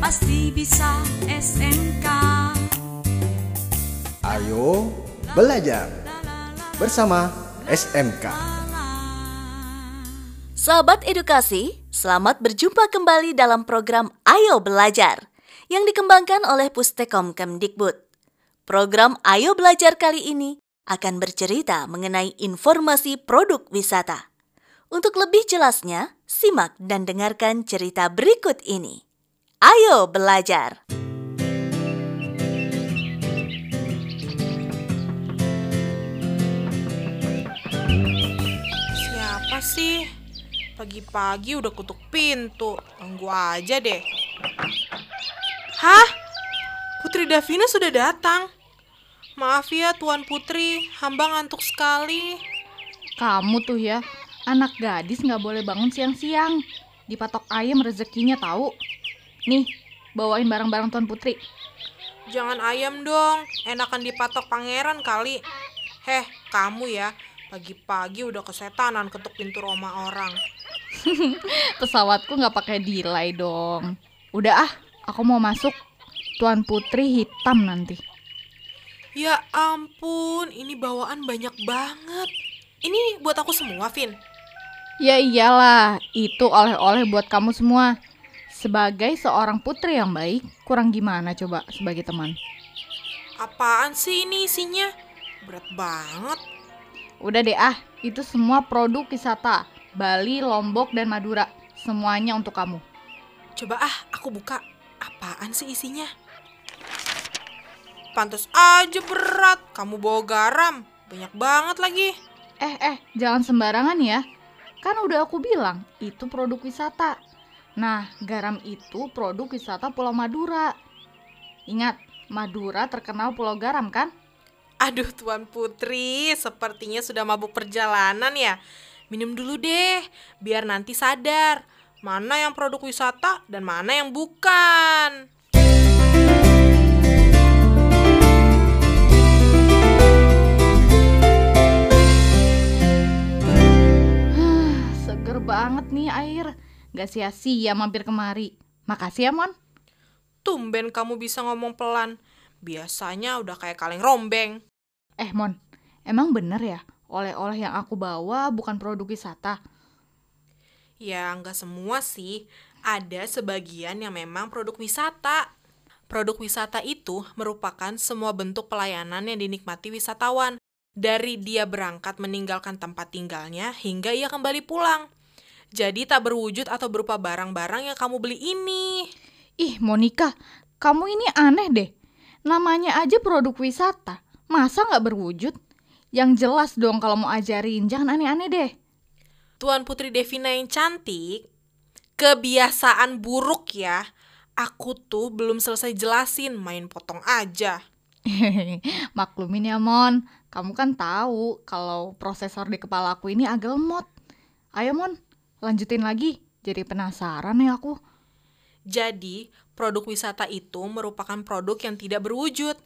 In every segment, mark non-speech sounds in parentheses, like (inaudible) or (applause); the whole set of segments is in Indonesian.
pasti bisa SMK. Ayo belajar bersama SMK. Sahabat edukasi, selamat berjumpa kembali dalam program Ayo Belajar yang dikembangkan oleh Pustekom Kemdikbud. Program Ayo Belajar kali ini akan bercerita mengenai informasi produk wisata. Untuk lebih jelasnya, simak dan dengarkan cerita berikut ini. Ayo belajar! Siapa sih? Pagi-pagi udah kutuk pintu. Tunggu aja deh. Hah? Putri Davina sudah datang. Maaf ya Tuan Putri, hamba ngantuk sekali. Kamu tuh ya, anak gadis nggak boleh bangun siang-siang. Dipatok ayam rezekinya tahu. Nih, bawain barang-barang Tuan Putri. Jangan ayam dong, enakan dipatok pangeran kali. Heh, kamu ya, pagi-pagi udah kesetanan ketuk pintu rumah orang. (laughs) Pesawatku nggak pakai delay dong. Udah ah, aku mau masuk. Tuan Putri hitam nanti. Ya ampun, ini bawaan banyak banget. Ini buat aku semua, Vin. Ya iyalah, itu oleh-oleh buat kamu semua. Sebagai seorang putri yang baik, kurang gimana coba sebagai teman? Apaan sih ini isinya? Berat banget. Udah deh ah, itu semua produk wisata. Bali, Lombok, dan Madura. Semuanya untuk kamu. Coba ah, aku buka. Apaan sih isinya? Pantas aja berat. Kamu bawa garam. Banyak banget lagi. Eh, eh, jangan sembarangan ya. Kan udah aku bilang, itu produk wisata. Nah, garam itu produk wisata Pulau Madura. Ingat, Madura terkenal pulau garam kan? Aduh Tuan Putri, sepertinya sudah mabuk perjalanan ya. Minum dulu deh, biar nanti sadar. Mana yang produk wisata dan mana yang bukan. Seger banget nih air. Gak sia-sia mampir kemari. Makasih ya, Mon. Tumben kamu bisa ngomong pelan. Biasanya udah kayak kaleng rombeng. Eh, Mon. Emang bener ya? Oleh-oleh yang aku bawa bukan produk wisata. Ya, nggak semua sih. Ada sebagian yang memang produk wisata. Produk wisata itu merupakan semua bentuk pelayanan yang dinikmati wisatawan. Dari dia berangkat meninggalkan tempat tinggalnya hingga ia kembali pulang. Jadi tak berwujud atau berupa barang-barang yang kamu beli ini. Ih, Monica, kamu ini aneh deh. Namanya aja produk wisata. Masa nggak berwujud? Yang jelas dong kalau mau ajarin, jangan aneh-aneh deh. Tuan Putri Devina yang cantik, kebiasaan buruk ya. Aku tuh belum selesai jelasin, main potong aja. (laughs) Maklumin ya, Mon. Kamu kan tahu kalau prosesor di kepala aku ini agak lemot. Ayo, Mon, lanjutin lagi. Jadi penasaran nih aku. Jadi, produk wisata itu merupakan produk yang tidak berwujud.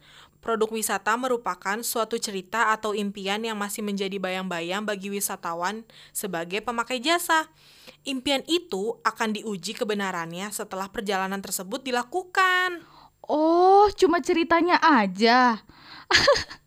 Produk wisata merupakan suatu cerita atau impian yang masih menjadi bayang-bayang bagi wisatawan sebagai pemakai jasa. Impian itu akan diuji kebenarannya setelah perjalanan tersebut dilakukan. Oh, cuma ceritanya aja. (laughs)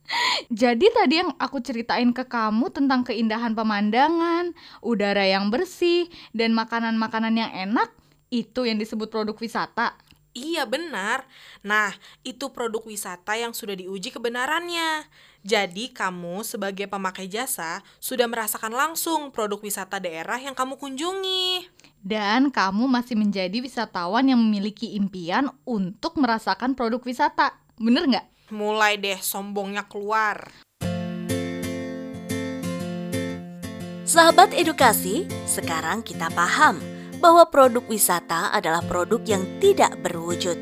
Jadi tadi yang aku ceritain ke kamu tentang keindahan pemandangan, udara yang bersih, dan makanan-makanan yang enak, itu yang disebut produk wisata. Iya benar. Nah, itu produk wisata yang sudah diuji kebenarannya. Jadi, kamu sebagai pemakai jasa sudah merasakan langsung produk wisata daerah yang kamu kunjungi. Dan kamu masih menjadi wisatawan yang memiliki impian untuk merasakan produk wisata. Bener nggak? Mulai deh sombongnya keluar. Sahabat edukasi, sekarang kita paham bahwa produk wisata adalah produk yang tidak berwujud.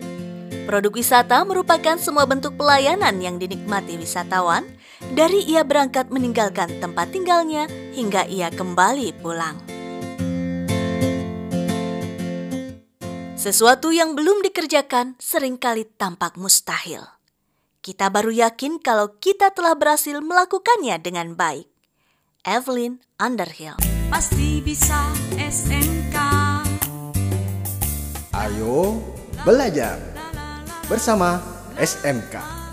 Produk wisata merupakan semua bentuk pelayanan yang dinikmati wisatawan dari ia berangkat meninggalkan tempat tinggalnya hingga ia kembali pulang. Sesuatu yang belum dikerjakan sering kali tampak mustahil. Kita baru yakin kalau kita telah berhasil melakukannya dengan baik. Evelyn Underhill. Pasti bisa SMK. Ayo belajar bersama SMK.